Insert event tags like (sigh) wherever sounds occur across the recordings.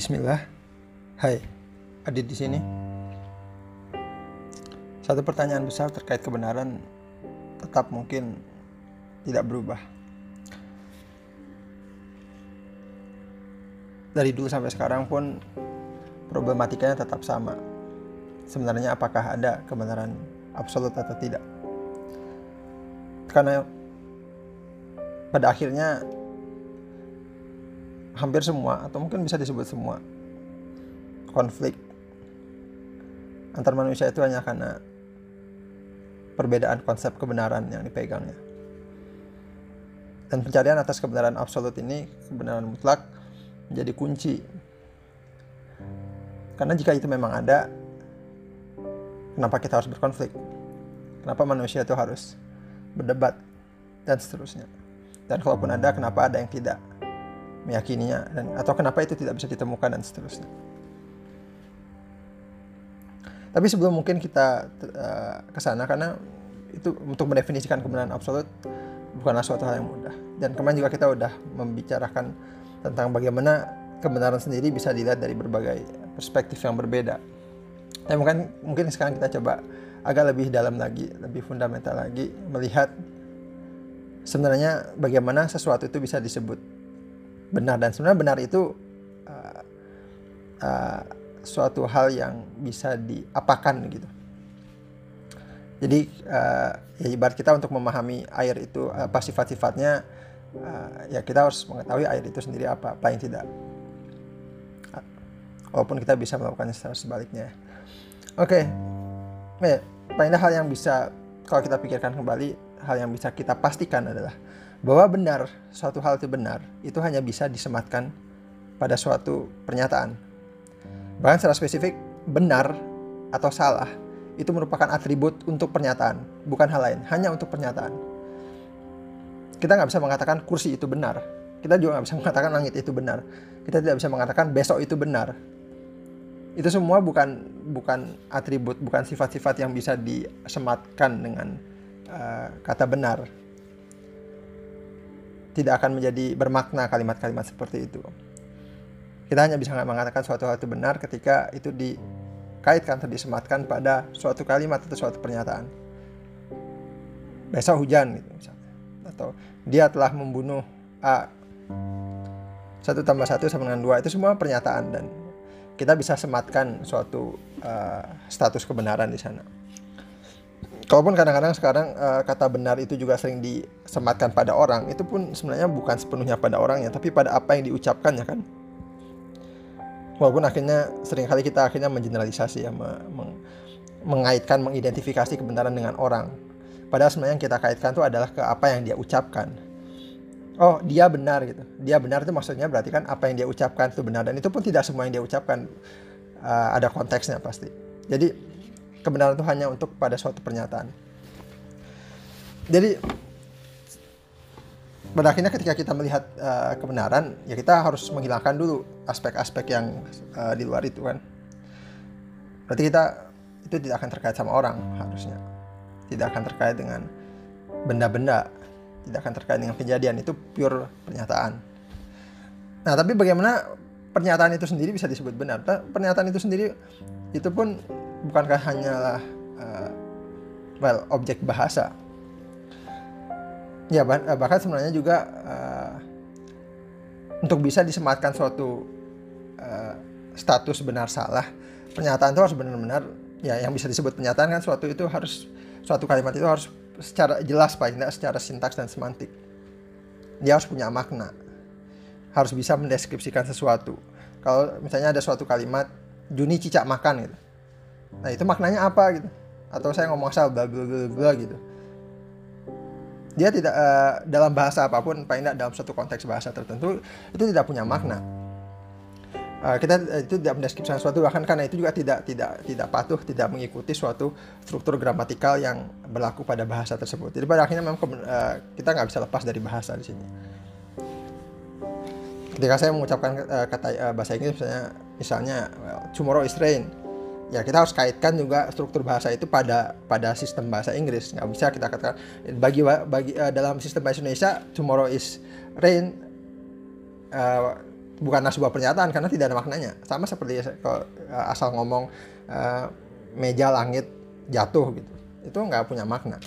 Bismillah. Hai, Adit di sini. Satu pertanyaan besar terkait kebenaran tetap mungkin tidak berubah. Dari dulu sampai sekarang pun problematikanya tetap sama. Sebenarnya apakah ada kebenaran absolut atau tidak? Karena pada akhirnya hampir semua atau mungkin bisa disebut semua konflik antar manusia itu hanya karena perbedaan konsep kebenaran yang dipegangnya. Dan pencarian atas kebenaran absolut ini, kebenaran mutlak, menjadi kunci. Karena jika itu memang ada, kenapa kita harus berkonflik? Kenapa manusia itu harus berdebat? Dan seterusnya. Dan kalaupun ada, kenapa ada yang tidak? Meyakininya dan atau kenapa itu tidak bisa ditemukan dan seterusnya. Tapi sebelum mungkin kita uh, ke sana karena itu untuk mendefinisikan kebenaran absolut bukanlah suatu hal yang mudah. Dan kemarin juga kita udah membicarakan tentang bagaimana kebenaran sendiri bisa dilihat dari berbagai perspektif yang berbeda. Tapi mungkin mungkin sekarang kita coba agak lebih dalam lagi, lebih fundamental lagi melihat sebenarnya bagaimana sesuatu itu bisa disebut benar dan sebenarnya benar itu uh, uh, suatu hal yang bisa diapakan gitu. Jadi uh, ya ibarat kita untuk memahami air itu apa sifat-sifatnya uh, ya kita harus mengetahui air itu sendiri apa yang tidak. Walaupun kita bisa melakukannya secara sebaliknya. Oke, okay. ya, paling hal yang bisa kalau kita pikirkan kembali hal yang bisa kita pastikan adalah bahwa benar suatu hal itu benar itu hanya bisa disematkan pada suatu pernyataan. Bahkan secara spesifik benar atau salah itu merupakan atribut untuk pernyataan, bukan hal lain, hanya untuk pernyataan. Kita nggak bisa mengatakan kursi itu benar. Kita juga nggak bisa (laughs) mengatakan langit itu benar. Kita tidak bisa mengatakan besok itu benar. Itu semua bukan bukan atribut, bukan sifat-sifat yang bisa disematkan dengan uh, kata benar tidak akan menjadi bermakna kalimat-kalimat seperti itu. Kita hanya bisa mengatakan suatu hal itu benar ketika itu dikaitkan atau disematkan pada suatu kalimat atau suatu pernyataan. Besok hujan gitu misalnya. Atau dia telah membunuh A. Satu tambah satu sama dengan dua itu semua pernyataan dan kita bisa sematkan suatu uh, status kebenaran di sana. Kalaupun kadang-kadang sekarang uh, kata benar itu juga sering disematkan pada orang, itu pun sebenarnya bukan sepenuhnya pada orangnya, tapi pada apa yang diucapkannya kan. Walaupun akhirnya sering kali kita akhirnya mengeneralisasi ya, meng mengaitkan, mengidentifikasi kebenaran dengan orang. Padahal sebenarnya yang kita kaitkan itu adalah ke apa yang dia ucapkan. Oh, dia benar gitu. Dia benar itu maksudnya berarti kan apa yang dia ucapkan itu benar dan itu pun tidak semua yang dia ucapkan uh, ada konteksnya pasti. Jadi kebenaran itu hanya untuk pada suatu pernyataan. Jadi pada akhirnya ketika kita melihat uh, kebenaran, ya kita harus menghilangkan dulu aspek-aspek yang uh, di luar itu kan. Berarti kita itu tidak akan terkait sama orang harusnya. Tidak akan terkait dengan benda-benda, tidak akan terkait dengan kejadian itu pure pernyataan. Nah, tapi bagaimana pernyataan itu sendiri bisa disebut benar? Pernyataan itu sendiri itu pun bukankah hanyalah uh, well objek bahasa? Ya bah bahkan sebenarnya juga uh, untuk bisa disematkan suatu uh, status benar salah pernyataan itu harus benar-benar ya yang bisa disebut pernyataan kan suatu itu harus suatu kalimat itu harus secara jelas paling tidak secara sintaks dan semantik. Dia harus punya makna harus bisa mendeskripsikan sesuatu. Kalau misalnya ada suatu kalimat Juni cicak makan gitu Nah itu maknanya apa gitu? Atau saya ngomong asal bla bla bla bla gitu. Dia tidak uh, dalam bahasa apa pun, paling tidak dalam suatu konteks bahasa tertentu itu tidak punya makna. Uh, kita uh, itu tidak mendeskripsikan sesuatu bahkan karena itu juga tidak tidak tidak patuh tidak mengikuti suatu struktur gramatikal yang berlaku pada bahasa tersebut. Jadi pada akhirnya memang uh, kita nggak bisa lepas dari bahasa di sini. Ketika saya mengucapkan uh, kata uh, bahasa Inggris misalnya misalnya well, tomorrow is rain ya kita harus kaitkan juga struktur bahasa itu pada pada sistem bahasa Inggris. Nggak bisa kita katakan bagi bagi uh, dalam sistem bahasa Indonesia tomorrow is rain uh, bukanlah sebuah pernyataan karena tidak ada maknanya. Sama seperti kalau uh, asal ngomong uh, meja langit jatuh gitu. Itu nggak punya makna.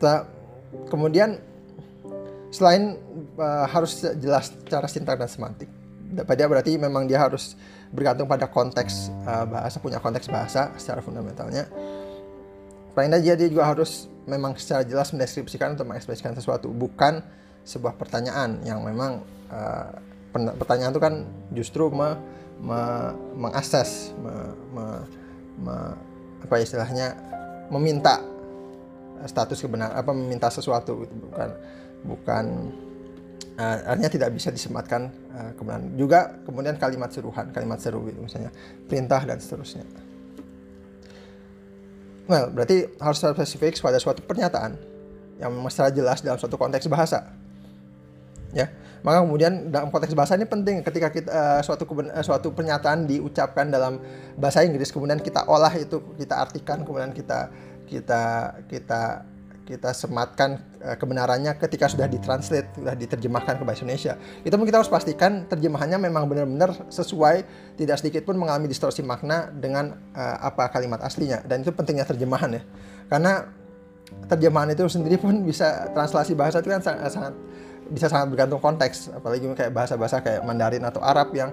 Ta kemudian selain uh, harus jelas secara sintak dan semantik. Pada berarti memang dia harus bergantung pada konteks uh, bahasa punya konteks bahasa secara fundamentalnya. Paling tidak dia juga harus memang secara jelas mendeskripsikan atau mengekspresikan sesuatu bukan sebuah pertanyaan yang memang uh, pertanyaan itu kan justru me, me, mengakses me, me, me, apa istilahnya meminta status kebenaran apa meminta sesuatu gitu bukan bukan uh, artinya tidak bisa disematkan uh, kebenaran. Juga kemudian kalimat seruhan kalimat seru gitu misalnya. Perintah dan seterusnya. Well, berarti harus spesifik pada suatu pernyataan yang secara jelas dalam suatu konteks bahasa. Ya, maka kemudian dalam konteks bahasa ini penting ketika kita uh, suatu uh, suatu pernyataan diucapkan dalam bahasa Inggris kemudian kita olah itu kita artikan kemudian kita kita kita kita sematkan uh, kebenarannya ketika sudah ditranslate, sudah diterjemahkan ke bahasa Indonesia. Itu pun kita harus pastikan terjemahannya memang benar-benar sesuai, tidak sedikit pun mengalami distorsi makna dengan uh, apa kalimat aslinya. Dan itu pentingnya terjemahan ya. Karena terjemahan itu sendiri pun bisa translasi bahasa itu kan sangat, sangat bisa sangat bergantung konteks, apalagi kayak bahasa-bahasa kayak Mandarin atau Arab yang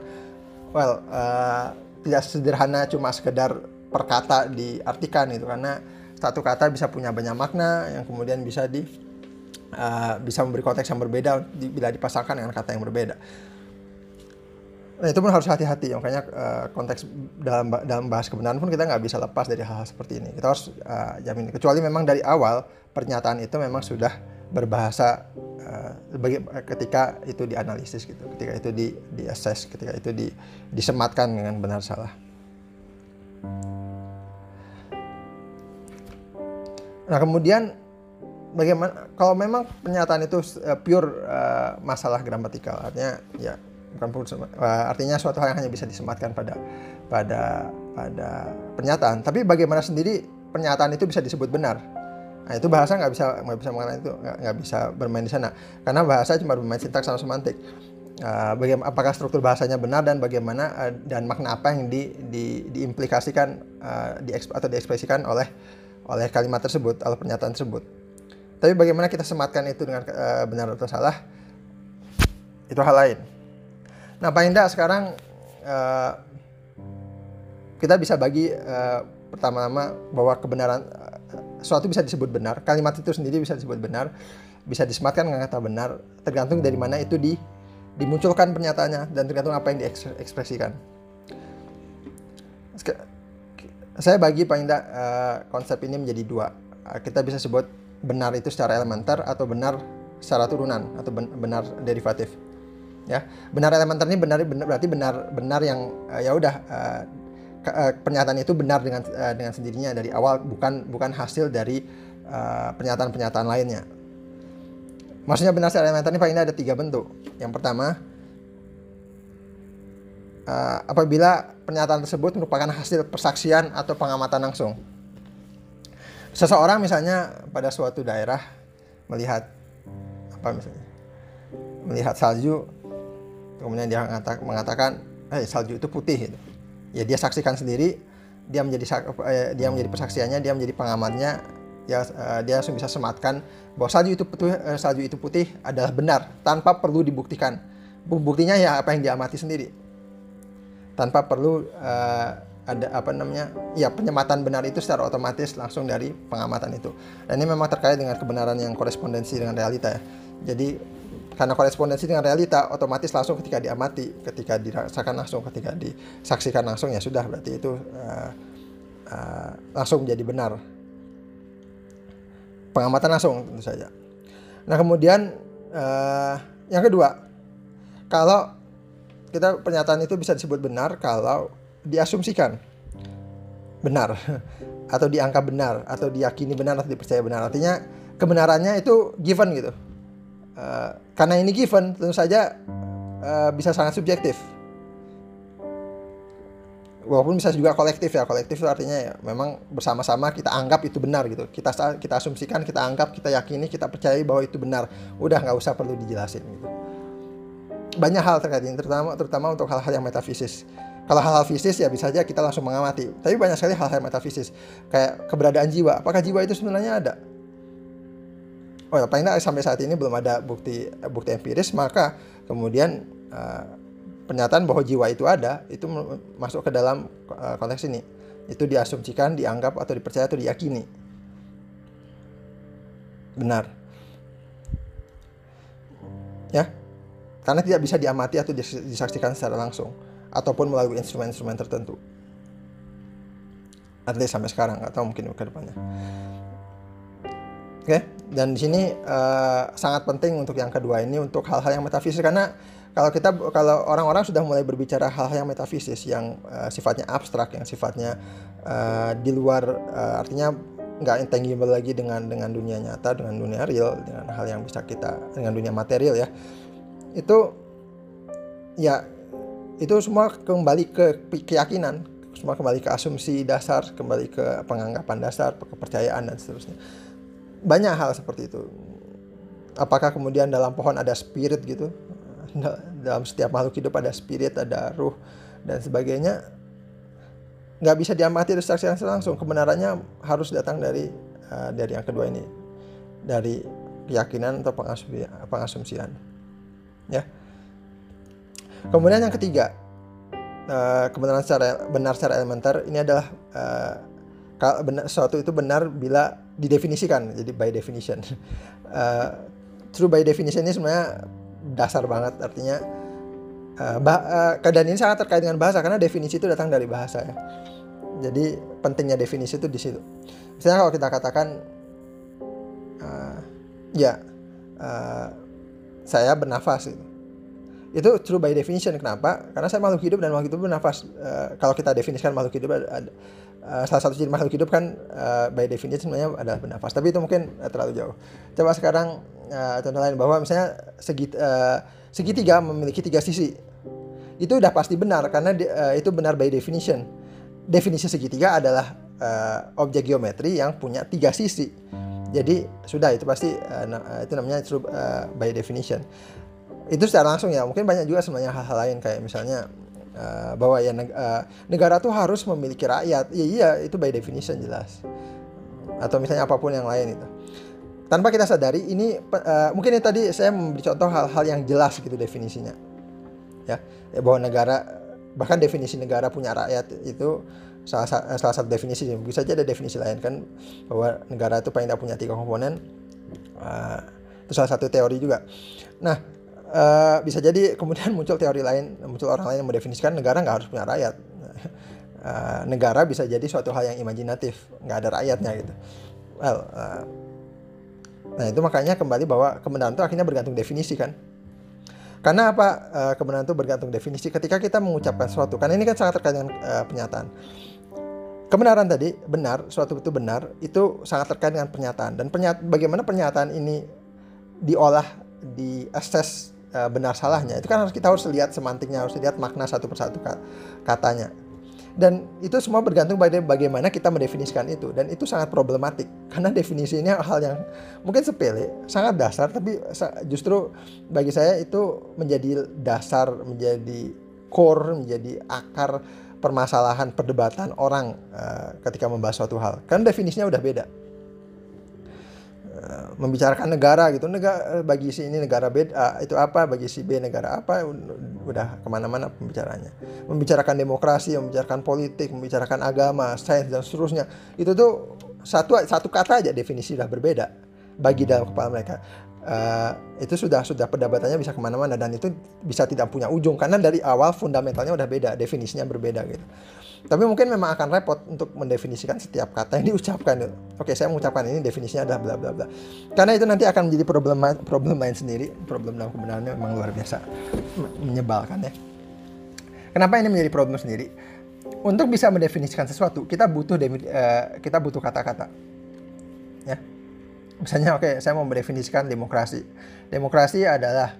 well uh, tidak sederhana cuma sekedar perkata diartikan itu karena satu kata bisa punya banyak makna yang kemudian bisa di uh, bisa memberi konteks yang berbeda di, bila dipasangkan dengan kata yang berbeda. Nah itu pun harus hati-hati, makanya uh, konteks dalam dalam bahas kebenaran pun kita nggak bisa lepas dari hal-hal seperti ini. Kita harus uh, jamin, kecuali memang dari awal pernyataan itu memang sudah berbahasa uh, ketika itu dianalisis gitu, ketika itu di ketika itu di disematkan dengan benar salah. Nah kemudian bagaimana kalau memang pernyataan itu uh, pure uh, masalah gramatikal artinya ya bukan uh, artinya suatu hal yang hanya bisa disematkan pada pada pada pernyataan. Tapi bagaimana sendiri pernyataan itu bisa disebut benar? Nah itu bahasa nggak bisa nggak bisa mengenai itu nggak bisa bermain di sana. Karena bahasa cuma bermain sintaks sama semantik. Uh, bagaimana apakah struktur bahasanya benar dan bagaimana uh, dan makna apa yang di, di diimplikasikan uh, di atau diekspresikan oleh oleh kalimat tersebut atau pernyataan tersebut. Tapi bagaimana kita sematkan itu dengan uh, benar atau salah, itu hal lain. Nah, paling tidak sekarang uh, kita bisa bagi uh, pertama-tama bahwa kebenaran uh, suatu bisa disebut benar, kalimat itu sendiri bisa disebut benar, bisa disematkan dengan kata benar, tergantung dari mana itu di dimunculkan pernyataannya dan tergantung apa yang diekspresikan saya bagi paling tidak uh, konsep ini menjadi dua. Uh, kita bisa sebut benar itu secara elementer atau benar secara turunan atau benar derivatif. Ya, benar elementer ini benar, benar berarti benar benar yang uh, ya udah uh, pernyataan itu benar dengan uh, dengan sendirinya dari awal bukan bukan hasil dari pernyataan-pernyataan uh, lainnya. Maksudnya benar secara elementer ini paling ada tiga bentuk. Yang pertama uh, apabila pernyataan tersebut merupakan hasil persaksian atau pengamatan langsung. Seseorang misalnya pada suatu daerah melihat apa misalnya melihat salju kemudian dia mengatakan eh salju itu putih gitu. ya dia saksikan sendiri dia menjadi eh, dia menjadi persaksiannya dia menjadi pengamatnya ya uh, dia langsung bisa sematkan bahwa salju itu putih salju itu putih adalah benar tanpa perlu dibuktikan buktinya ya apa yang diamati sendiri tanpa perlu uh, ada apa namanya ya penyematan benar itu secara otomatis langsung dari pengamatan itu. Dan ini memang terkait dengan kebenaran yang korespondensi dengan realita ya. Jadi karena korespondensi dengan realita otomatis langsung ketika diamati ketika dirasakan langsung ketika disaksikan langsung ya sudah berarti itu uh, uh, langsung menjadi benar. Pengamatan langsung tentu saja. Nah kemudian uh, yang kedua kalau kita pernyataan itu bisa disebut benar kalau diasumsikan. Benar. (laughs) Atau dianggap benar atau diyakini benar atau dipercaya benar. Artinya kebenarannya itu given gitu. Uh, karena ini given tentu saja uh, bisa sangat subjektif. Walaupun bisa juga kolektif ya. Kolektif itu artinya ya memang bersama-sama kita anggap itu benar gitu. Kita kita asumsikan kita anggap kita yakini kita percaya bahwa itu benar. Udah nggak usah perlu dijelasin gitu banyak hal terkait ini terutama terutama untuk hal-hal yang metafisis. Kalau hal-hal fisis ya bisa saja kita langsung mengamati. Tapi banyak sekali hal-hal metafisis. Kayak keberadaan jiwa. Apakah jiwa itu sebenarnya ada? Oh ya paling tidak sampai saat ini belum ada bukti bukti empiris maka kemudian uh, pernyataan bahwa jiwa itu ada itu masuk ke dalam uh, konteks ini. Itu diasumsikan dianggap atau dipercaya atau diyakini. Benar. Ya karena tidak bisa diamati atau disaksikan secara langsung ataupun melalui instrumen-instrumen tertentu at least sampai sekarang atau mungkin ke depannya oke okay? dan di sini uh, sangat penting untuk yang kedua ini untuk hal-hal yang metafisik karena kalau kita kalau orang-orang sudah mulai berbicara hal-hal yang metafisis yang uh, sifatnya abstrak yang sifatnya uh, di luar uh, artinya nggak intangible lagi dengan dengan dunia nyata dengan dunia real dengan hal yang bisa kita dengan dunia material ya itu ya itu semua kembali ke keyakinan semua kembali ke asumsi dasar kembali ke penganggapan dasar kepercayaan dan seterusnya banyak hal seperti itu apakah kemudian dalam pohon ada spirit gitu dalam setiap makhluk hidup ada spirit, ada ruh dan sebagainya. Nggak bisa diamati dari saksi langsung. Kebenarannya harus datang dari uh, dari yang kedua ini, dari keyakinan atau pengasumsian. Ya. Kemudian yang ketiga, uh, kebenaran secara benar secara elementer ini adalah uh, benar, sesuatu itu benar bila didefinisikan, jadi by definition. Uh, (laughs) true by definition ini sebenarnya dasar banget artinya keadaan ini sangat terkait dengan bahasa karena definisi itu datang dari bahasa ya jadi pentingnya definisi itu di situ misalnya kalau kita katakan uh, ya uh, saya bernafas itu. Itu true by definition. Kenapa? Karena saya makhluk hidup dan makhluk hidup bernafas. Uh, kalau kita definisikan makhluk hidup ada, uh, salah satu jenis makhluk hidup kan uh, by definition sebenarnya adalah bernafas. Tapi itu mungkin uh, terlalu jauh. Coba sekarang uh, contoh lain. Bahwa misalnya segi, uh, segitiga memiliki tiga sisi. Itu udah pasti benar karena di, uh, itu benar by definition. Definisi segitiga adalah uh, objek geometri yang punya tiga sisi jadi sudah itu pasti uh, itu namanya uh, by definition. Itu secara langsung ya mungkin banyak juga sebenarnya hal-hal lain kayak misalnya uh, bahwa ya uh, negara tuh harus memiliki rakyat. Ya iya itu by definition jelas. Atau misalnya apa pun yang lain itu. Tanpa kita sadari ini uh, mungkin ini tadi saya memberi contoh hal-hal yang jelas gitu definisinya. Ya, ya bahwa negara bahkan definisi negara punya rakyat itu salah, salah satu definisi bisa saja ada definisi lain kan bahwa negara itu paling tidak punya tiga komponen. Uh, itu salah satu teori juga. Nah uh, bisa jadi kemudian (laughs) muncul teori lain muncul orang lain yang mendefinisikan negara nggak harus punya rakyat. Uh, (laughs) negara bisa jadi suatu hal yang imajinatif nggak ada rakyatnya gitu. Well uh, Nah itu makanya kembali bahwa kebenaran itu akhirnya bergantung definisi kan. Karena apa uh, kebenaran itu bergantung definisi ketika kita mengucapkan sesuatu. Karena ini kan sangat terkait dengan uh, pernyataan. Kebenaran tadi benar, suatu itu benar itu sangat terkait dengan pernyataan dan pernyata, bagaimana pernyataan ini diolah, diakses uh, benar salahnya itu kan harus kita harus lihat semantiknya, harus lihat makna satu persatu katanya dan itu semua bergantung pada bagaimana kita mendefinisikan itu. Dan itu sangat problematik. Karena definisinya hal yang mungkin sepele sangat dasar tapi justru bagi saya itu menjadi dasar menjadi core menjadi akar permasalahan perdebatan orang uh, ketika membahas suatu hal. Kan definisinya udah beda. Eh, membicarakan negara gitu. Negara eh, bagi si ini negara B uh, itu apa bagi si B negara apa udah ke mana-mana pembicaranya. Membicarakan demokrasi membicarakan politik membicarakan agama sains dan seterusnya. Itu tuh satu satu kata aja definisi sudah berbeda bagi dalam kepala mereka. Uh, itu sudah sudah perdebatannya bisa ke mana-mana dan itu bisa tidak punya ujung karena dari awal fundamentalnya udah beda definisinya berbeda gitu tapi mungkin memang akan repot untuk mendefinisikan setiap kata yang (laughs) diucapkan. Oke, saya mengucapkan ini definisinya adalah bla bla bla. Karena itu nanti akan menjadi problem problem lain sendiri. Problem dalam kebenarannya memang luar biasa menyebalkan ya. Kenapa ini menjadi problem sendiri? Untuk bisa mendefinisikan sesuatu, kita butuh uh, kita butuh kata-kata. Ya. Misalnya oke, okay, saya mau mendefinisikan demokrasi. Demokrasi adalah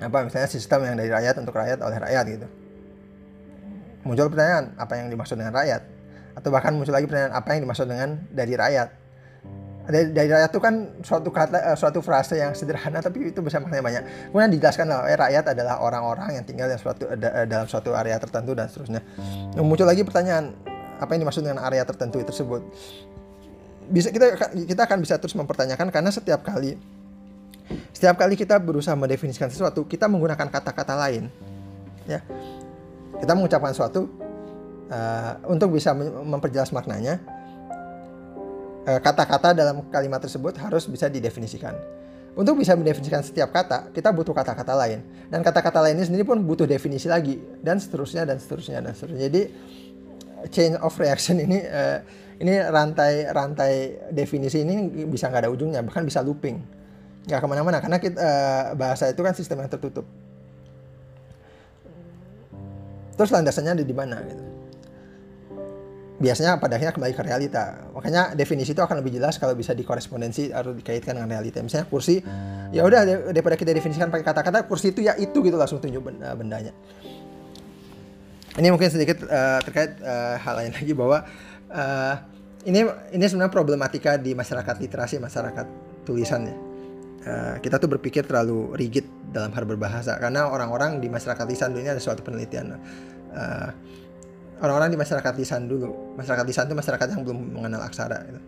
apa misalnya sistem yang dari rakyat untuk rakyat oleh rakyat gitu muncul pertanyaan apa yang dimaksud dengan rakyat? Atau bahkan muncul lagi pertanyaan apa yang dimaksud dengan dari rakyat? Dari, dari rakyat itu kan suatu kata uh, suatu frase yang sederhana tapi itu bisa maknanya banyak. Kemudian dijelaskan lah eh, rakyat adalah orang-orang yang tinggal dalam suatu uh, dalam suatu area tertentu dan seterusnya. Muncul lagi pertanyaan apa yang dimaksud dengan area tertentu tersebut? Bisa kita kita akan bisa terus mempertanyakan karena setiap kali setiap kali kita berusaha mendefinisikan sesuatu kita menggunakan kata-kata lain ya kita mengucapkan sesuatu uh, untuk bisa memperjelas maknanya eh, kata-kata uh, dalam kalimat tersebut harus bisa didefinisikan untuk bisa mendefinisikan setiap kata, kita butuh kata-kata lain. Dan kata-kata lain ini sendiri pun butuh definisi lagi. Dan seterusnya, dan seterusnya, dan seterusnya. Jadi, chain of reaction ini, uh, ini rantai rantai definisi ini bisa nggak ada ujungnya, bahkan bisa looping. Nggak ke mana-mana, karena kita, uh, bahasa itu kan sistem yang tertutup. Terus landasannya ada di mana gitu. Biasanya pada akhirnya kembali ke realita. Makanya definisi itu akan lebih jelas kalau bisa dikorespondensi atau dikaitkan dengan realita. Misalnya kursi, ya udah daripada kita definisikan pakai kata-kata kursi itu ya itu gitu langsung tunjuk bendanya. Ini mungkin sedikit uh, terkait uh, hal lain lagi bahwa uh, ini ini sebenarnya problematika di masyarakat literasi masyarakat tulisan ya. Uh, kita tuh berpikir terlalu rigid dalam hal berbahasa. Karena orang-orang di masyarakat lisan dulu ini ada suatu penelitian uh, orang-orang di masyarakat lisan dulu masyarakat lisan itu masyarakat yang belum mengenal aksara gitu.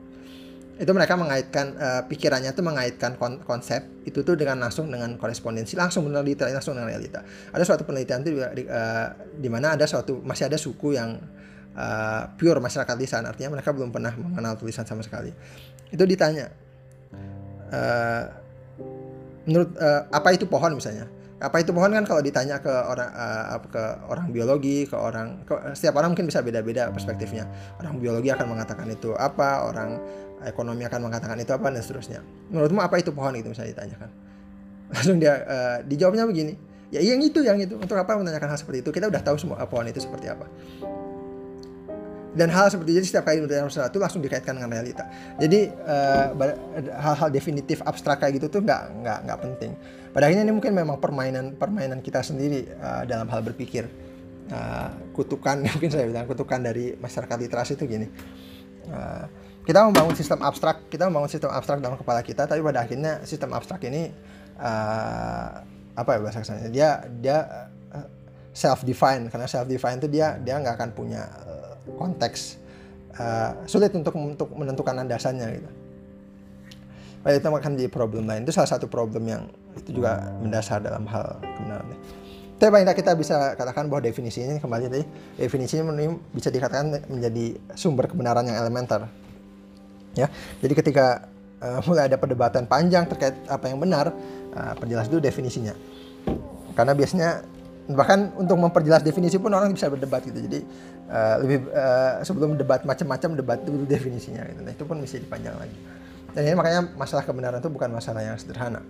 itu mereka mengaitkan uh, pikirannya tuh mengaitkan kon konsep itu tuh dengan langsung dengan korespondensi langsung meneliti langsung dengan realita. Ada suatu penelitian itu di, uh, di mana ada suatu masih ada suku yang uh, pure masyarakat lisan artinya mereka belum pernah mengenal tulisan sama sekali. Itu ditanya menurut uh, apa itu pohon misalnya? Apa itu pohon kan kalau ditanya ke orang uh, ke orang biologi ke orang ke, setiap orang mungkin bisa beda-beda perspektifnya. Orang biologi akan mengatakan itu apa orang ekonomi akan mengatakan itu apa dan seterusnya. Menurutmu apa itu pohon itu misalnya ditanyakan? (laughs) Langsung dia uh, dijawabnya begini. Ya yang itu yang itu. Untuk apa menanyakan hal seperti itu? Kita udah tahu semua pohon itu seperti apa dan hal seperti itu setiap kali menurut sesuatu langsung dikaitkan dengan realita. Jadi uh, hal-hal definitif abstrak kayak gitu tuh nggak nggak nggak penting. Pada akhirnya ini mungkin memang permainan permainan kita sendiri uh, dalam hal berpikir uh, kutukan (laughs) mungkin saya bilang kutukan dari masyarakat literasi itu gini. Uh, kita membangun sistem abstrak kita membangun sistem abstrak dalam kepala kita tapi pada akhirnya sistem abstrak ini uh, apa ya bahasa kesannya dia dia self define karena self define itu dia dia nggak akan punya konteks uh, sulit untuk untuk menentukan landasannya gitu. Pada itu akan jadi problem lain. Itu salah satu problem yang itu juga mendasar dalam hal kebenaran. Tapi paling kita bisa katakan bahwa definisi ini kembali tadi definisi ini bisa dikatakan menjadi sumber kebenaran yang elementer. Ya, jadi ketika uh, mulai ada perdebatan panjang terkait apa yang benar, uh, perjelas dulu definisinya. Karena biasanya bahkan untuk memperjelas definisi pun orang bisa berdebat gitu. Jadi uh, lebih uh, sebelum debat macam-macam debat dulu definisinya gitu. Nah, itu pun bisa dipanjang lagi. Dan ini makanya masalah kebenaran itu bukan masalah yang sederhana.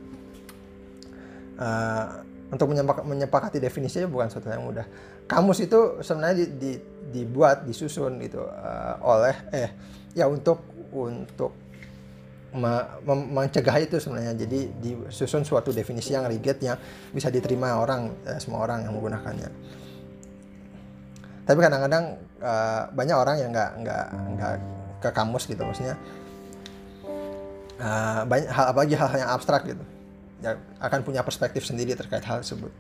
Uh, untuk menyepak, menyepakati definisinya bukan sesuatu yang mudah. Kamus itu sebenarnya di, di, dibuat, disusun gitu uh, oleh eh ya untuk untuk mencegah itu sebenarnya. Jadi disusun suatu definisi yang rigid yang bisa diterima orang eh, semua orang yang menggunakannya. Tapi kadang-kadang uh, banyak orang yang nggak nggak nggak ke kamus gitu maksudnya uh, banyak hal apalagi hal, hal yang abstrak gitu. Ya akan punya perspektif sendiri terkait hal tersebut.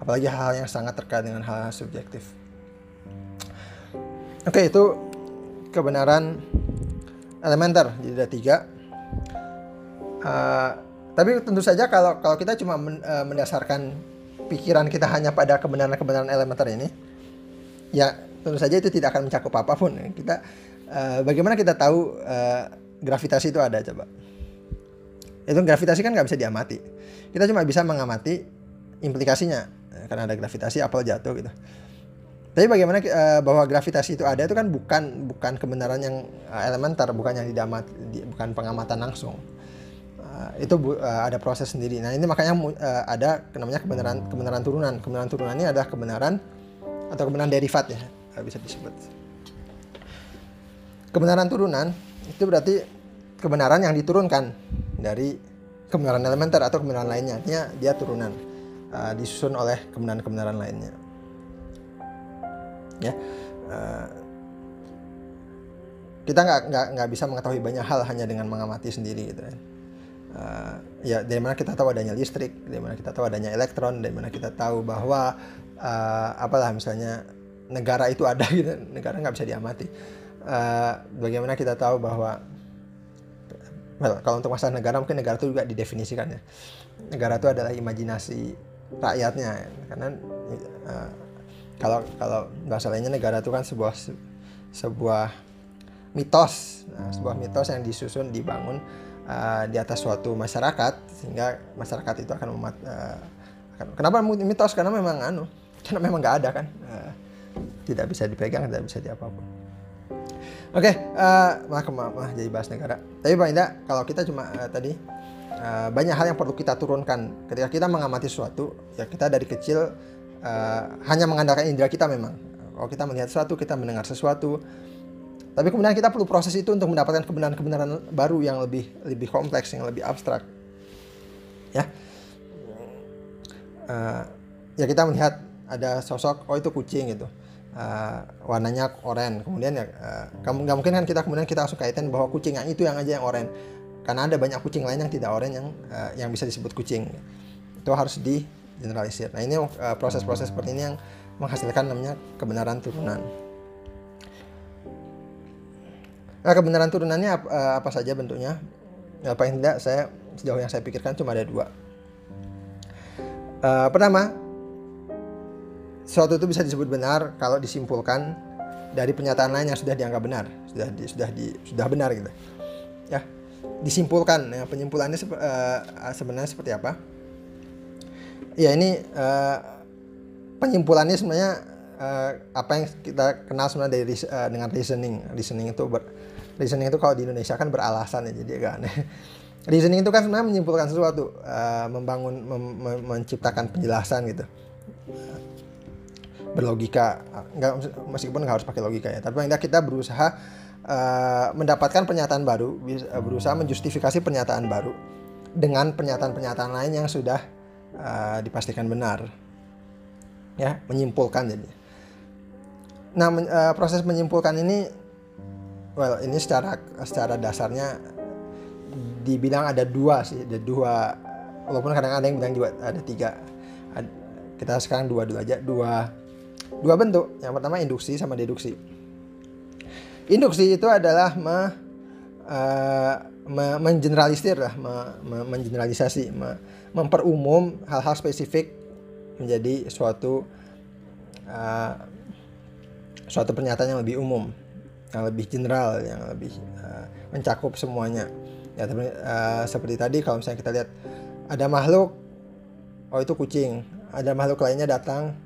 Apalagi hal-hal yang sangat terkait dengan hal, -hal subjektif. Oke itu kebenaran elementer. Jadi ada tiga uh, tapi tentu saja kalau kalau kita cuma men, uh, mendasarkan pikiran kita hanya pada kebenaran-kebenaran elementer ini ya tentu saja itu tidak akan mencakup apa pun. Kita uh, bagaimana kita tahu uh, gravitasi itu ada coba? Itu gravitasi kan nggak bisa diamati. Kita cuma bisa mengamati implikasinya karena ada gravitasi apel jatuh gitu. Tapi bagaimana uh, bahwa gravitasi itu ada itu kan bukan bukan kebenaran yang uh, elementer, bukan yang diamati, di, bukan pengamatan langsung. Uh, itu bu, uh, ada proses sendiri. Nah ini makanya uh, ada namanya kebenaran kebenaran turunan. Kebenaran turunan ini adalah kebenaran atau kebenaran derivat ya bisa disebut kebenaran turunan itu berarti kebenaran yang diturunkan dari kebenaran elementer atau kebenaran lainnya artinya dia turunan uh, disusun oleh kebenaran-kebenaran lainnya ya. Uh, kita nggak nggak nggak bisa mengetahui banyak hal hanya dengan mengamati sendiri gitu kan. Uh, ya dari mana kita tahu adanya listrik dari mana kita tahu adanya elektron dari mana kita tahu bahwa uh, apalah misalnya negara itu ada (laughs) gitu negara nggak bisa diamati. Uh, bagaimana kita tahu bahwa well, kalau untuk masalah negara mungkin negara itu juga didefinisikan ya. Negara itu adalah imajinasi rakyatnya karena uh, kalau kalau bahasa lainnya negara itu kan sebuah sebuah mitos. Nah, sebuah mitos yang disusun dibangun uh, di atas suatu masyarakat sehingga masyarakat itu akan memat uh, kenapa mitos? Karena memang anu (laughs) karena memang nggak ada kan. Uh, tidak bisa dipegang tidak bisa diapapun. Oke okay, uh, maaf maaf jadi bahas negara. Tapi pak Indah kalau kita cuma uh, tadi uh, banyak hal yang perlu kita turunkan. Ketika kita mengamati sesuatu ya kita dari kecil uh, hanya mengandalkan indera kita memang kalau kita melihat sesuatu kita mendengar sesuatu tapi kemudian kita perlu proses itu untuk mendapatkan kebenaran-kebenaran baru yang lebih lebih kompleks, yang lebih abstrak. Ya. Uh, ya kita melihat ada sosok oh itu kucing gitu. Uh, warnanya oranye. Kemudian ya uh, nggak mungkin kan kita kemudian kita langsung kaitan bahwa kucing yang itu yang aja yang oranye. Karena ada banyak kucing lain yang tidak oranye yang uh, yang bisa disebut kucing. Itu harus di generalisir. Nah, ini proses-proses uh, seperti ini yang menghasilkan namanya kebenaran turunan. Nah, kebenaran turunannya apa, eh, apa saja bentuknya? Ya, paling tidak saya sejauh yang saya pikirkan cuma ada dua. Uh, pertama, suatu itu bisa disebut benar kalau disimpulkan dari pernyataan lain yang sudah dianggap benar, sudah di, sudah di, sudah benar gitu. Ya, disimpulkan. Ya, penyimpulannya uh, sebenarnya seperti apa? Ya ini uh, penyimpulannya sebenarnya uh, apa yang kita kenal sebenarnya dari uh, dengan reasoning. Reasoning itu ber, reasoning itu kalau di Indonesia kan beralasan ya jadi agak aneh (laughs) reasoning itu kan sebenarnya menyimpulkan sesuatu uh, membangun mem, mem, menciptakan penjelasan gitu berlogika nggak meskipun nggak harus pakai logika ya tapi tidak kita berusaha uh, mendapatkan pernyataan baru berusaha menjustifikasi pernyataan baru dengan pernyataan-pernyataan lain yang sudah uh, dipastikan benar. Ya menyimpulkan jadi. Nah men, uh, proses menyimpulkan ini well ini secara secara dasarnya dibilang ada dua sih ada dua walaupun kadang ada yang bilang juga ada tiga. Kita sekarang dua dulu aja dua dua bentuk. Yang pertama induksi sama deduksi. Induksi itu adalah me, uh, me, mengeneralisir lah me, me, mengeneralisasi me, memperumum hal-hal spesifik menjadi suatu uh, suatu pernyataan yang lebih umum yang lebih general yang lebih uh, mencakup semuanya. Ya tapi uh, seperti tadi kalau misalnya kita lihat ada makhluk oh itu kucing ada makhluk lainnya datang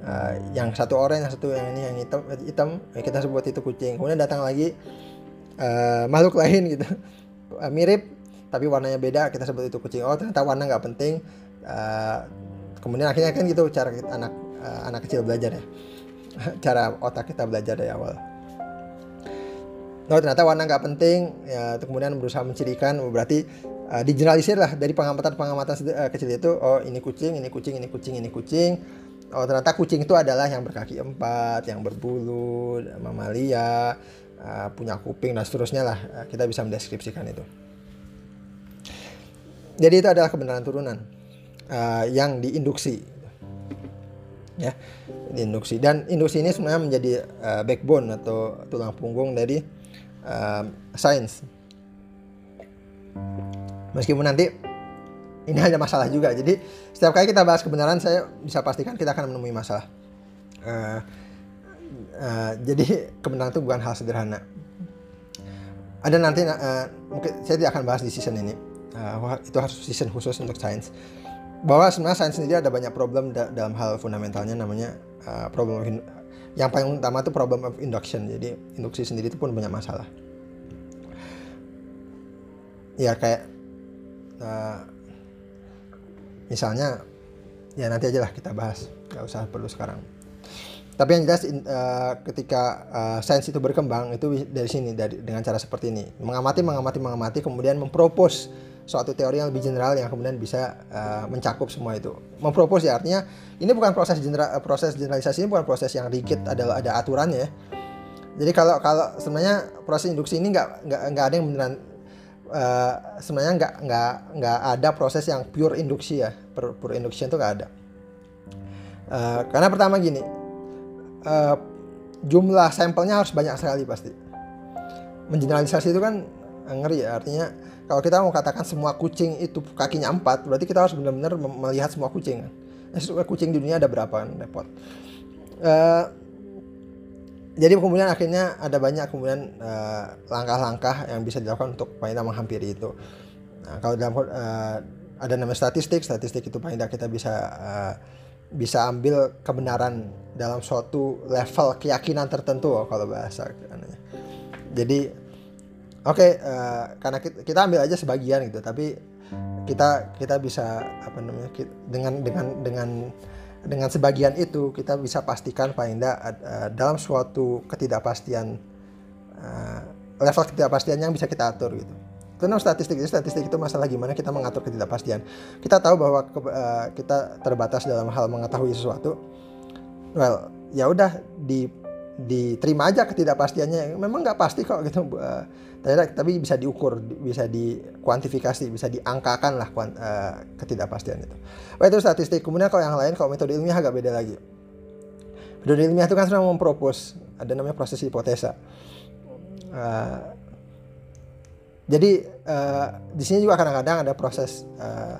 uh, yang satu orang yang satu yang ini yang hitam hitam ya kita sebut itu kucing. Kemudian datang lagi uh, makhluk lain gitu. (laughs) Mirip tapi warnanya beda kita sebut itu kucing. Oh ternyata warna nggak penting. Uh, kemudian akhirnya kan gitu cara kita, anak uh, anak kecil belajar ya. (laughs) Cara otak kita belajar dari awal. Oh ternyata warna nggak penting. Ya kemudian berusaha mencirikan. Berarti uh, lah dari pengamatan pengamatan uh, kecil itu. Oh ini kucing ini kucing ini kucing ini kucing. Oh ternyata kucing itu adalah yang berkaki empat yang berbulu mamalia uh, punya kuping dan seterusnya lah. Uh, kita bisa mendeskripsikan itu jadi itu adalah kebenaran turunan uh, yang diinduksi ya diinduksi dan induksi ini sebenarnya menjadi uh, backbone atau tulang punggung dari uh, sains. Meskipun nanti ini hanya masalah juga. Jadi setiap kali kita bahas kebenaran, saya bisa pastikan kita akan menemui masalah. Uh, uh, jadi kebenaran itu bukan hal sederhana. Ada nanti uh, mungkin saya tidak akan bahas di season ini. Uh, itu harus season khusus untuk sains. Bahwa sebenarnya sains sendiri ada banyak problem da dalam hal fundamentalnya namanya uh, problem yang paling utama itu problem of induction. Jadi induksi sendiri itu pun banyak masalah. Ya kayak uh, misalnya ya nanti aja lah kita bahas. Nggak usah perlu sekarang. Tapi yang jelas uh, ketika uh, sains itu berkembang itu dari sini dari dengan cara seperti ini. Mengamati mengamati mengamati kemudian mempropos suatu teori yang lebih general yang kemudian bisa uh, mencakup semua itu. Mempropos ya artinya ini bukan proses general proses generalisasi ini bukan proses yang rigid ada ada aturannya. Jadi kalau kalau sebenarnya proses induksi ini nggak nggak nggak ada yang beneran uh, sebenarnya nggak nggak nggak ada proses yang pure induksi ya pure, induction itu nggak ada. Uh, karena pertama gini uh, jumlah sampelnya harus banyak sekali pasti. Mengeneralisasi itu kan ngeri ya artinya kalau kita mau katakan semua kucing itu kakinya empat berarti kita harus benar-benar melihat semua kucing kan? Eh, kucing di dunia ada berapa kan? Repot. Uh, jadi kemudian akhirnya ada banyak kemudian eh, langkah-langkah yang bisa dilakukan untuk paling menghampiri itu. Nah, kalau dalam uh, ada namanya statistik statistik itu paling kita bisa uh, bisa ambil kebenaran dalam suatu level keyakinan tertentu kalau bahasa jadi oke okay, uh, eh, karena kita, kita ambil aja sebagian gitu tapi kita kita bisa apa namanya dengan dengan dengan dengan sebagian itu kita bisa pastikan paling tidak uh, dalam suatu ketidakpastian uh, level ketidakpastian yang bisa kita atur gitu. Itu namanya statistik itu statistik itu masalah gimana kita mengatur ketidakpastian. Kita tahu bahwa uh, kita terbatas dalam hal mengetahui sesuatu. Well ya udah di diterima aja ketidakpastiannya. Memang nggak pasti kok gitu uh, tapi bisa diukur bisa dikuantifikasi bisa diangkakan lah kuant, uh, ketidakpastian itu. Wah, itu statistik. Kemudian kalau yang lain kalau metode ilmiah agak beda lagi. Metode ilmiah itu kan sedang mempropos ada namanya proses hipotesa. Uh, jadi uh, di sini juga kadang-kadang ada proses uh,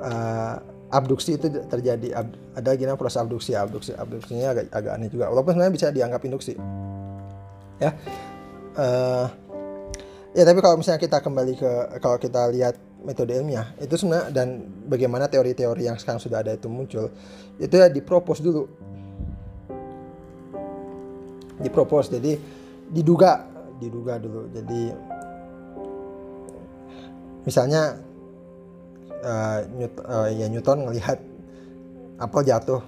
uh, abduksi itu terjadi. Ab, ada namanya proses abduksi abduksi abduksinya agak agak aneh juga. Walaupun sebenarnya bisa dianggap induksi. Ya. Uh, ya tapi kalau misalnya kita kembali ke kalau kita lihat metode ilmiah itu sebenarnya dan bagaimana teori-teori yang sekarang sudah ada itu muncul itu ya dipropos dulu. Dipropos jadi diduga diduga dulu. Jadi misalnya uh, Newt, uh, ya Newton ngelihat apel jatuh.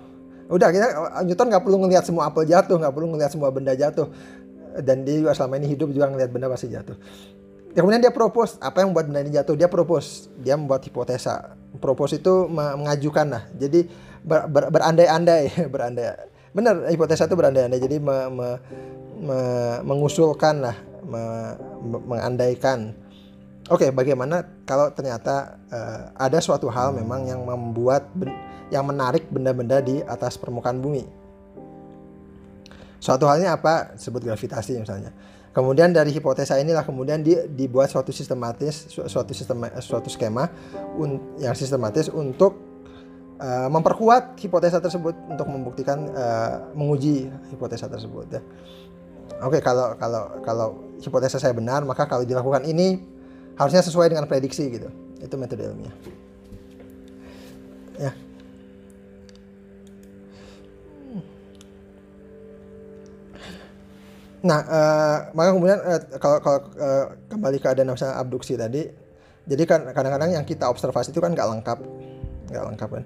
Udah kita Newton nggak perlu ngelihat semua apel jatuh nggak perlu ngelihat semua benda jatuh. Dan dia juga selama ini hidup juga ngelihat benda pasti jatuh. Ya, kemudian dia propose apa yang membuat benda ini jatuh? Dia propose dia membuat hipotesa. Propose itu mengajukan lah. Jadi ber, ber, berandai-andai (laughs) berandai. Benar hipotesa itu berandai-andai. Jadi me, me, me, mengusulkan lah me, me, mengandaikan Oke, okay, bagaimana kalau ternyata uh, ada suatu hal memang yang membuat yang menarik benda-benda di atas permukaan bumi. Suatu halnya apa? Sebut gravitasi misalnya. Kemudian dari hipotesa inilah kemudian di, dibuat suatu sistematis, suatu sistem, suatu skema yang sistematis untuk uh, memperkuat hipotesa tersebut untuk membuktikan uh, menguji hipotesa tersebut. Ya. Oke, okay, kalau kalau kalau hipotesa saya benar, maka kalau dilakukan ini harusnya sesuai dengan prediksi gitu. Itu metode ilmiah. Ya. Nah uh, maka kemudian uh, kalau uh, kembali ke ada misalnya abduksi tadi jadi kan kadang-kadang yang kita observasi itu kan nggak lengkap nggak lengkap kan.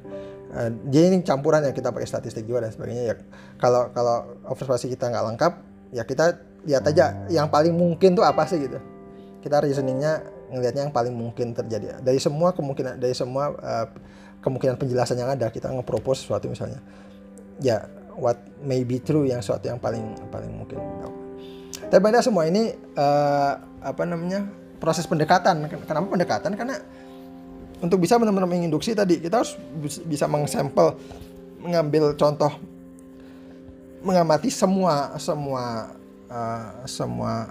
Uh, jadi ini campuran ya kita pakai statistik juga dan sebagainya ya. Kalau kalau observasi kita nggak lengkap ya kita lihat aja yang paling mungkin tuh apa sih gitu. Kita reasoningnya ngelihatnya yang paling mungkin terjadi. Dari semua kemungkinan dari semua uh, kemungkinan penjelasan yang ada kita ngepropose sesuatu misalnya. Ya what may be true yang sesuatu yang paling paling mungkin. Tapi pada semua ini uh, apa namanya proses pendekatan. Kenapa pendekatan? Karena untuk bisa benar-benar menginduksi tadi kita harus bisa mengsampel mengambil contoh mengamati semua semua uh, semua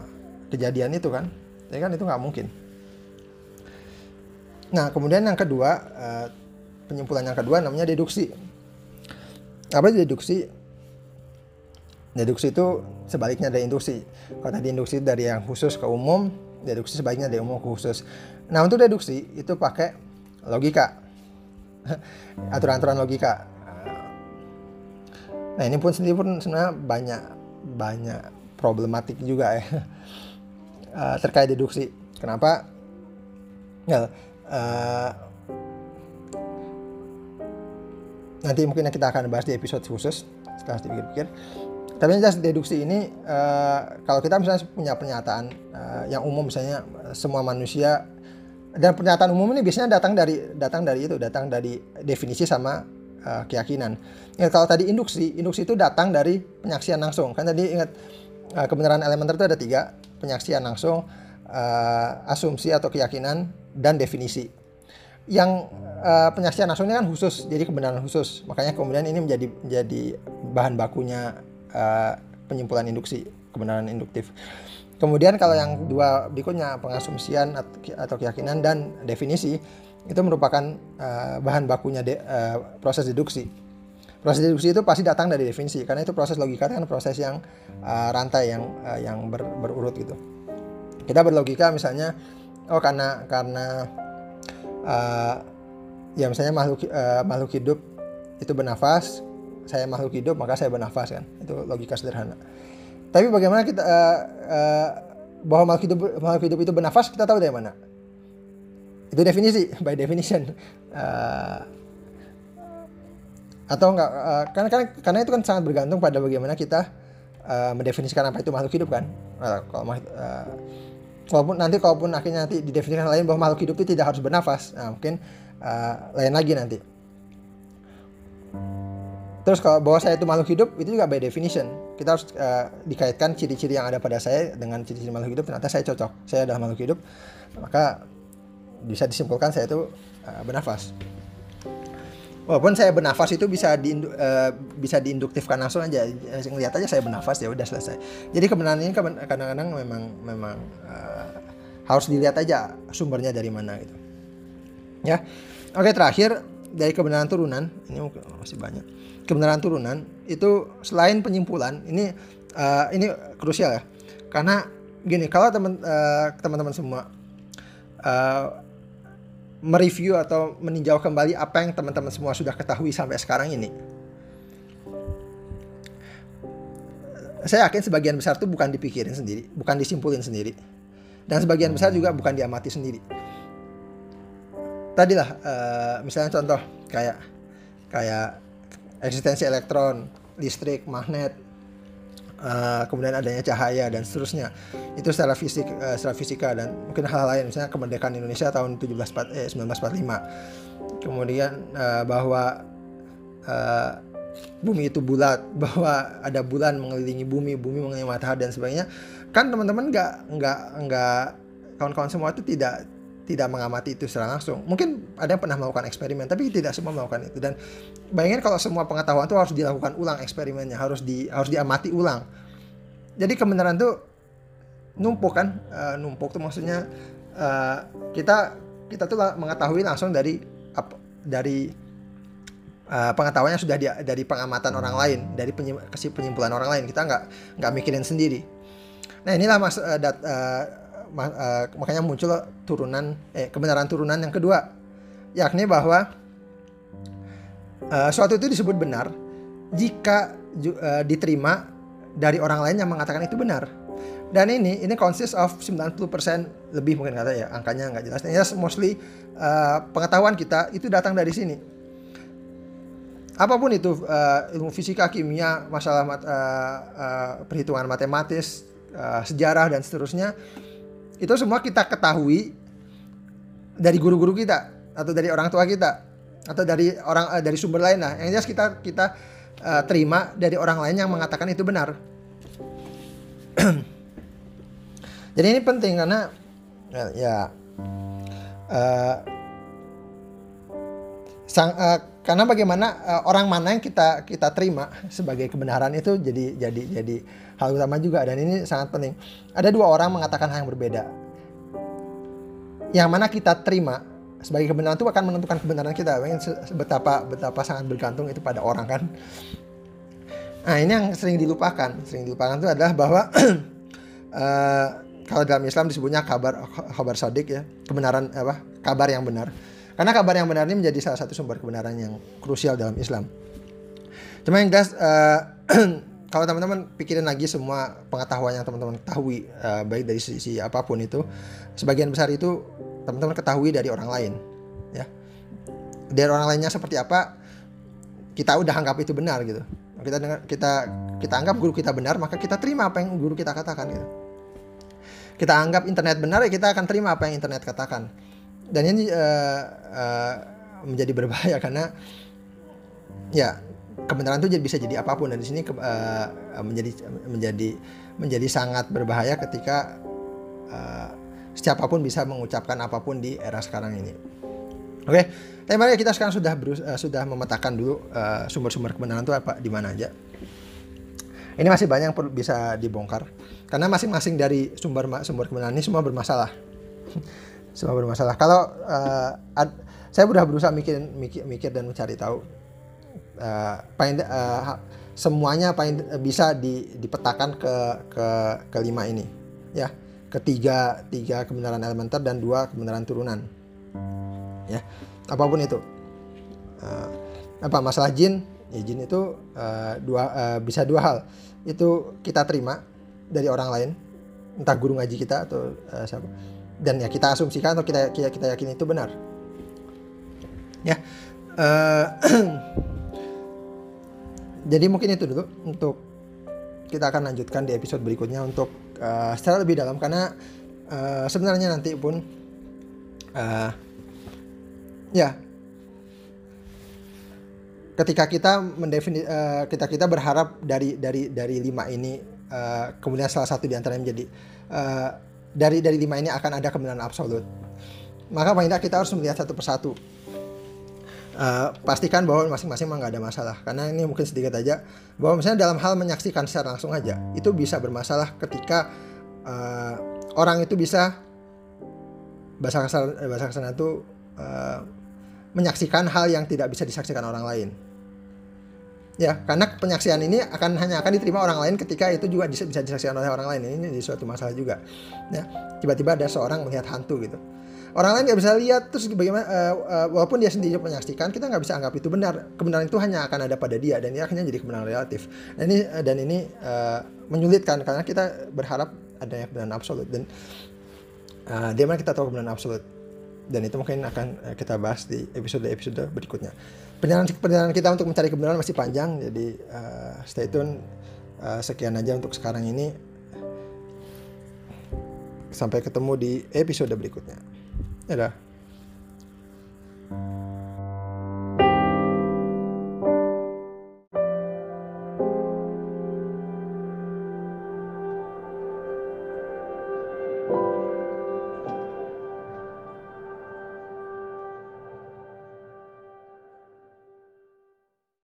kejadian itu kan. Ya kan? Itu nggak mungkin Nah, kemudian yang kedua, uh, penyimpulan yang kedua namanya deduksi. Apa itu deduksi? Deduksi itu sebaliknya dari induksi. Kalau tadi induksi dari yang khusus ke umum, deduksi sebaliknya dari umum ke khusus. Nah, untuk deduksi itu pakai logika. (laughs) Aturan-aturan logika. Nah, ini pun sendiri pun sebenarnya banyak banyak problematik juga ya. Uh, (laughs) terkait deduksi. Kenapa? Ya, uh, nanti mungkin kita akan bahas di episode khusus setelah dipikir-pikir tapi jelas deduksi ini uh, kalau kita misalnya punya pernyataan uh, yang umum misalnya semua manusia dan pernyataan umum ini biasanya datang dari datang dari itu datang dari definisi sama uh, keyakinan. Ingat kalau tadi induksi, induksi itu datang dari penyaksian langsung. Kan tadi ingat uh, kebenaran elementer itu ada tiga, penyaksian langsung, uh, asumsi atau keyakinan, dan definisi. Yang uh, penyaksian ini kan khusus, jadi kebenaran khusus. Makanya kemudian ini menjadi menjadi bahan bakunya uh, penyimpulan induksi, kebenaran induktif. Kemudian kalau yang dua berikutnya pengasumsian atau keyakinan dan definisi itu merupakan uh, bahan bakunya de, uh, proses deduksi. Proses deduksi itu pasti datang dari definisi karena itu proses logika kan proses yang uh, rantai yang uh, yang ber, berurut gitu. Kita berlogika misalnya oh karena karena uh, ya misalnya makhluk uh, makhluk hidup itu bernafas, saya makhluk hidup maka saya bernafas kan. Itu logika sederhana. Tapi bagaimana kita uh, uh, bahwa makhluk hidup makhluk hidup itu bernafas kita tahu dari mana? Itu definisi (laughs) by definition. Uh, atau enggak uh, karena, karena karena itu kan sangat bergantung pada bagaimana kita uh, mendefinisikan apa itu makhluk hidup kan. Uh, kalau uh, walaupun nanti kalaupun akhirnya nanti didefinisikan lain bahwa makhluk hidup itu tidak harus bernafas, nah, mungkin uh, lain lagi nanti. Terus kalau bahwa saya itu makhluk hidup itu juga by definition. Kita harus uh, dikaitkan ciri-ciri yang ada pada saya dengan ciri-ciri makhluk hidup. Ternyata saya cocok. Saya adalah makhluk hidup. Maka bisa disimpulkan saya itu uh, bernafas. Walaupun saya bernafas itu bisa di uh, bisa diinduktifkan langsung aja. Ngelihat aja saya bernafas ya udah selesai. Jadi kebenaran ini kadang-kadang memang memang uh, harus dilihat aja sumbernya dari mana gitu. Ya. Oke, terakhir dari kebenaran turunan, ini masih banyak kebenaran turunan itu selain penyimpulan ini uh, ini krusial ya karena gini kalau teman uh, teman-teman semua mereview atau meninjau kembali apa yang teman-teman semua sudah ketahui sampai sekarang ini. Saya yakin sebagian besar itu bukan dipikirin sendiri bukan disimpulin sendiri. Dan sebagian besar juga bukan diamati sendiri. Tadilah uh, misalnya contoh kayak kayak eksistensi elektron, listrik, magnet, uh, kemudian adanya cahaya dan seterusnya. Itu secara fisik, uh, secara fisika dan mungkin hal lain, misalnya kemerdekaan Indonesia tahun 17 eh, 1945. Kemudian uh, bahwa uh, bumi itu bulat, (laughs) bahwa ada bulan mengelilingi bumi, bumi mengelilingi matahari dan sebagainya. Kan teman-teman nggak nggak nggak kawan-kawan semua itu tidak tidak mengamati itu secara langsung. Mungkin ada yang pernah melakukan eksperimen, tapi tidak semua melakukan itu. Dan bayangin kalau semua pengetahuan itu harus dilakukan ulang eksperimennya, harus di harus diamati ulang. Jadi kebenaran itu numpuk kan, uh, numpuk tuh maksudnya uh, kita kita tuh mengetahui langsung dari apa dari uh, pengetahuannya sudah di, dari pengamatan orang lain, dari penyim, penyimpulan orang lain. Kita nggak nggak mikirin sendiri. Nah inilah mas uh, dat, uh, uh, makanya muncul turunan eh kebenaran turunan yang kedua yakni bahwa uh, suatu itu disebut benar jika uh, diterima dari orang lain yang mengatakan itu benar. Dan ini ini consist of 90% lebih mungkin kata ya angkanya nggak jelas. Ini yes, mostly uh, pengetahuan kita itu datang dari sini. Apa pun itu uh, ilmu fisika, kimia, masalah mat, uh, uh, perhitungan matematis, uh, sejarah dan seterusnya itu semua kita ketahui dari guru-guru kita atau dari orang tua kita atau dari orang uh, dari sumber lain lah. Yang jelas kita kita uh, terima dari orang lain yang mengatakan itu benar. (clears throat) Jadi ini penting karena ya, ya uh, sang uh, karena bagaimana uh, orang mana yang kita kita terima sebagai kebenaran itu jadi jadi jadi hal utama juga dan ini sangat penting. Ada dua orang mengatakan hal yang berbeda. Yang mana kita terima sebagai kebenaran itu akan menentukan kebenaran kita. Betapa betapa sangat bergantung itu pada orang kan. Nah ini yang sering dilupakan. Sering dilupakan itu adalah bahwa uh, (clears throat) kalau dalam Islam disebutnya kabar kabar sodik ya kebenaran apa kabar yang benar. Karena kabar yang benar ini menjadi salah satu sumber kebenaran yang krusial dalam Islam. Cuma yang jelas uh, (clears throat) kalau teman-teman pikirin lagi semua pengetahuan yang teman-teman ketahui uh, baik dari sisi apa pun itu sebagian besar itu teman-teman ketahui dari orang lain ya. Dari orang lainnya seperti apa kita udah anggap itu benar gitu. Kita dengar kita kita anggap guru kita benar maka kita terima apa yang guru kita katakan gitu. Kita anggap internet benar ya kita akan terima apa yang internet katakan. Dan ini uh, uh, menjadi berbahaya (laughs) karena ya kebenaran itu bisa jadi apa pun dan di sini uh, menjadi menjadi menjadi sangat berbahaya ketika uh, siapa pun bisa mengucapkan apa pun di era sekarang ini. Oke, okay. mari kita sekarang sudah berus uh, sudah memetakan dulu sumber-sumber uh, kebenaran itu apa di mana aja. Ini masih banyak yang perlu bisa dibongkar karena masing-masing dari sumber sumber kebenaran ini semua bermasalah. (laughs) semua bermasalah. Kalau uh, ad, saya sudah berusaha mikir, mikir mikir dan mencari tahu uh, paling uh, semuanya paling bisa di, dipetakan ke ke kelima ini. Ya ketiga tiga kebenaran elementer dan dua kebenaran turunan. Ya apa pun itu. Uh, apa masalah jin? Ya jin itu uh, dua uh, bisa dua hal. Itu kita terima dari orang lain entah guru ngaji kita atau uh, siapa. Dan ya kita asumsikan atau kita kita, kita yakin itu benar. Ya uh, (clears throat) jadi mungkin itu dulu untuk kita akan lanjutkan di episode berikutnya untuk uh, secara lebih dalam karena uh, sebenarnya nanti pun uh, ya. Ketika kita mendefini uh, kita kita berharap dari dari dari lima ini uh, kemudian salah satu di antaranya menjadi uh, dari dari lima ini akan ada kebenaran absolut. Maka paling tidak kita harus melihat satu persatu uh, pastikan bahwa masing-masing memang nggak ada masalah. Karena ini mungkin sedikit aja. Bahwa misalnya dalam hal menyaksikan secara langsung aja itu bisa bermasalah ketika uh, orang itu bisa bahasa kasar eh, bahasa kasar itu uh, menyaksikan hal yang tidak bisa disaksikan orang lain. Ya karena penyaksian ini akan hanya akan diterima orang lain ketika itu juga bisa disaksikan oleh orang lain. Ini jadi suatu masalah juga. Ya tiba-tiba ada seorang melihat hantu gitu orang lain nggak bisa lihat terus bagaimana uh, uh, walaupun dia sendiri menyaksikan kita nggak bisa anggap itu benar. Kebenaran itu hanya akan ada pada dia dan ini akhirnya jadi kebenaran relatif. Dan ini uh, dan ini uh, menyulitkan karena kita berharap adanya kebenaran absolut. Dan uh, di mana kita tahu kebenaran absolut? Dan itu mungkin akan kita bahas di episode-episode berikutnya. Perjalanan kita untuk mencari kebenaran masih panjang jadi uh, stay tune. Uh, sekian aja untuk sekarang ini. Sampai ketemu di episode berikutnya. Tara.